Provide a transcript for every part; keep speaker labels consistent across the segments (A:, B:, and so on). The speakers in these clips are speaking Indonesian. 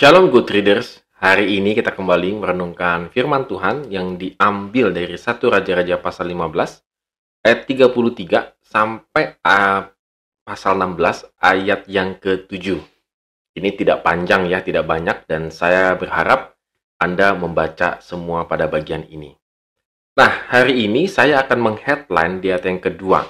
A: Shalom good readers, hari ini kita kembali merenungkan firman Tuhan yang diambil dari satu Raja-Raja pasal 15 ayat 33 sampai uh, pasal 16 ayat yang ke-7. Ini tidak panjang ya, tidak banyak dan saya berharap Anda membaca semua pada bagian ini. Nah, hari ini saya akan mengheadline di ayat yang kedua.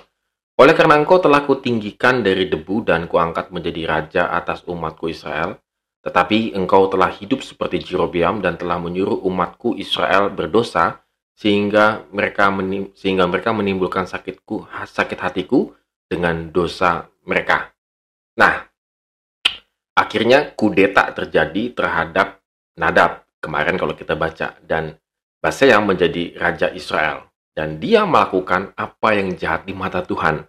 A: Oleh karena engkau telah kutinggikan dari debu dan kuangkat menjadi raja atas umatku Israel, tetapi engkau telah hidup seperti Jerobeam dan telah menyuruh umatku Israel berdosa sehingga mereka sehingga mereka menimbulkan sakitku sakit hatiku dengan dosa mereka. Nah, akhirnya kudeta terjadi terhadap Nadab kemarin kalau kita baca dan yang menjadi raja Israel dan dia melakukan apa yang jahat di mata Tuhan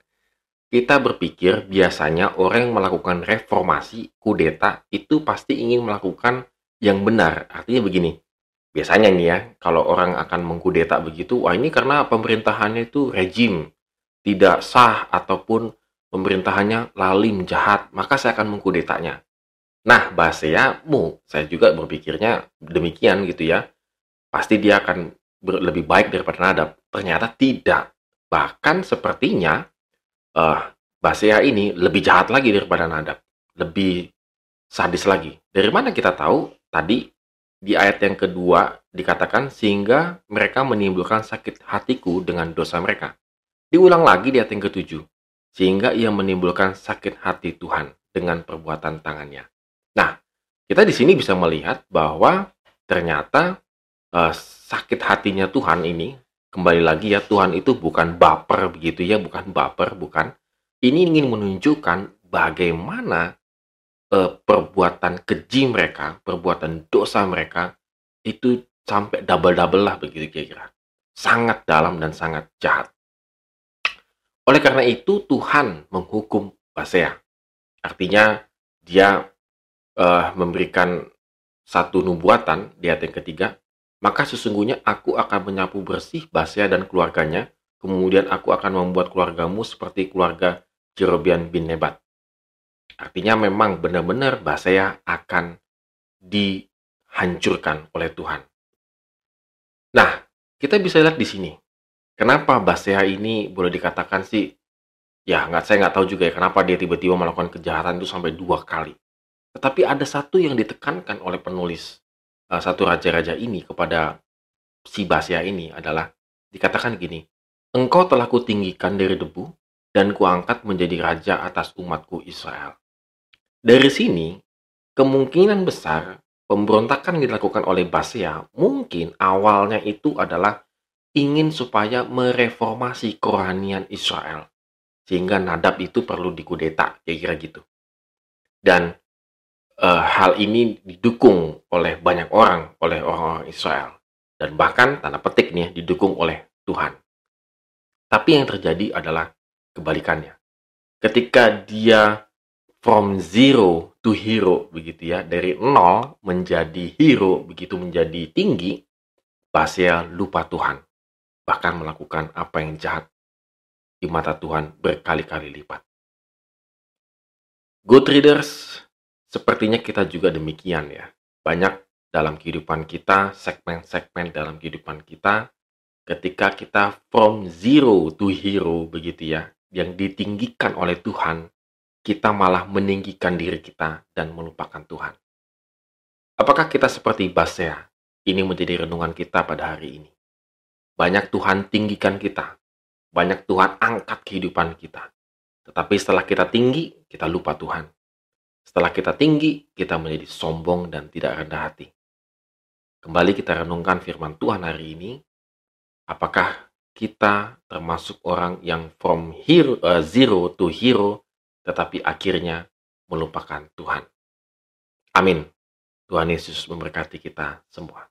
A: kita berpikir biasanya orang yang melakukan reformasi, kudeta, itu pasti ingin melakukan yang benar. Artinya begini, biasanya nih ya, kalau orang akan mengkudeta begitu, wah ini karena pemerintahannya itu rejim, tidak sah, ataupun pemerintahannya lalim, jahat, maka saya akan mengkudetanya. Nah, mu, saya juga berpikirnya demikian gitu ya. Pasti dia akan lebih baik daripada Nadab. Ternyata tidak. Bahkan sepertinya uh, ini lebih jahat lagi daripada Nadab, lebih sadis lagi. Dari mana kita tahu? Tadi di ayat yang kedua dikatakan sehingga mereka menimbulkan sakit hatiku dengan dosa mereka. Diulang lagi di ayat yang ketujuh, sehingga ia menimbulkan sakit hati Tuhan dengan perbuatan tangannya. Nah, kita di sini bisa melihat bahwa ternyata uh, sakit hatinya Tuhan ini kembali lagi ya Tuhan itu bukan baper begitu ya bukan baper bukan. Ini ingin menunjukkan bagaimana uh, perbuatan keji mereka perbuatan dosa mereka itu sampai double double lah begitu kira-kira. Sangat dalam dan sangat jahat. Oleh karena itu Tuhan menghukum Basea. Artinya dia uh, memberikan satu nubuatan di ayat yang ketiga maka sesungguhnya aku akan menyapu bersih Basea dan keluarganya, kemudian aku akan membuat keluargamu seperti keluarga Jerobian bin Nebat. Artinya memang benar-benar Basea akan dihancurkan oleh Tuhan. Nah, kita bisa lihat di sini. Kenapa Basea ini boleh dikatakan sih, ya nggak saya nggak tahu juga ya kenapa dia tiba-tiba melakukan kejahatan itu sampai dua kali. Tetapi ada satu yang ditekankan oleh penulis uh, satu raja-raja ini kepada si Basya ini adalah dikatakan gini, Engkau telah kutinggikan dari debu dan kuangkat menjadi raja atas umatku Israel. Dari sini, kemungkinan besar pemberontakan yang dilakukan oleh Basya mungkin awalnya itu adalah ingin supaya mereformasi kerohanian Israel. Sehingga Nadab itu perlu dikudeta, kira-kira gitu. Dan uh, hal ini didukung oleh banyak orang, oleh orang-orang Israel. Dan bahkan tanda petik nih didukung oleh Tuhan. Tapi yang terjadi adalah kebalikannya. Ketika dia from zero to hero begitu ya, dari nol menjadi hero begitu menjadi tinggi, Basel lupa Tuhan. Bahkan melakukan apa yang jahat di mata Tuhan berkali-kali lipat. Good readers, Sepertinya kita juga demikian ya. Banyak dalam kehidupan kita, segmen-segmen dalam kehidupan kita, ketika kita from zero to hero begitu ya, yang ditinggikan oleh Tuhan, kita malah meninggikan diri kita dan melupakan Tuhan. Apakah kita seperti Basea? Ini menjadi renungan kita pada hari ini. Banyak Tuhan tinggikan kita. Banyak Tuhan angkat kehidupan kita. Tetapi setelah kita tinggi, kita lupa Tuhan. Setelah kita tinggi, kita menjadi sombong dan tidak rendah hati. Kembali kita renungkan firman Tuhan hari ini. Apakah kita termasuk orang yang from hero, uh, zero to hero, tetapi akhirnya melupakan Tuhan. Amin. Tuhan Yesus memberkati kita semua.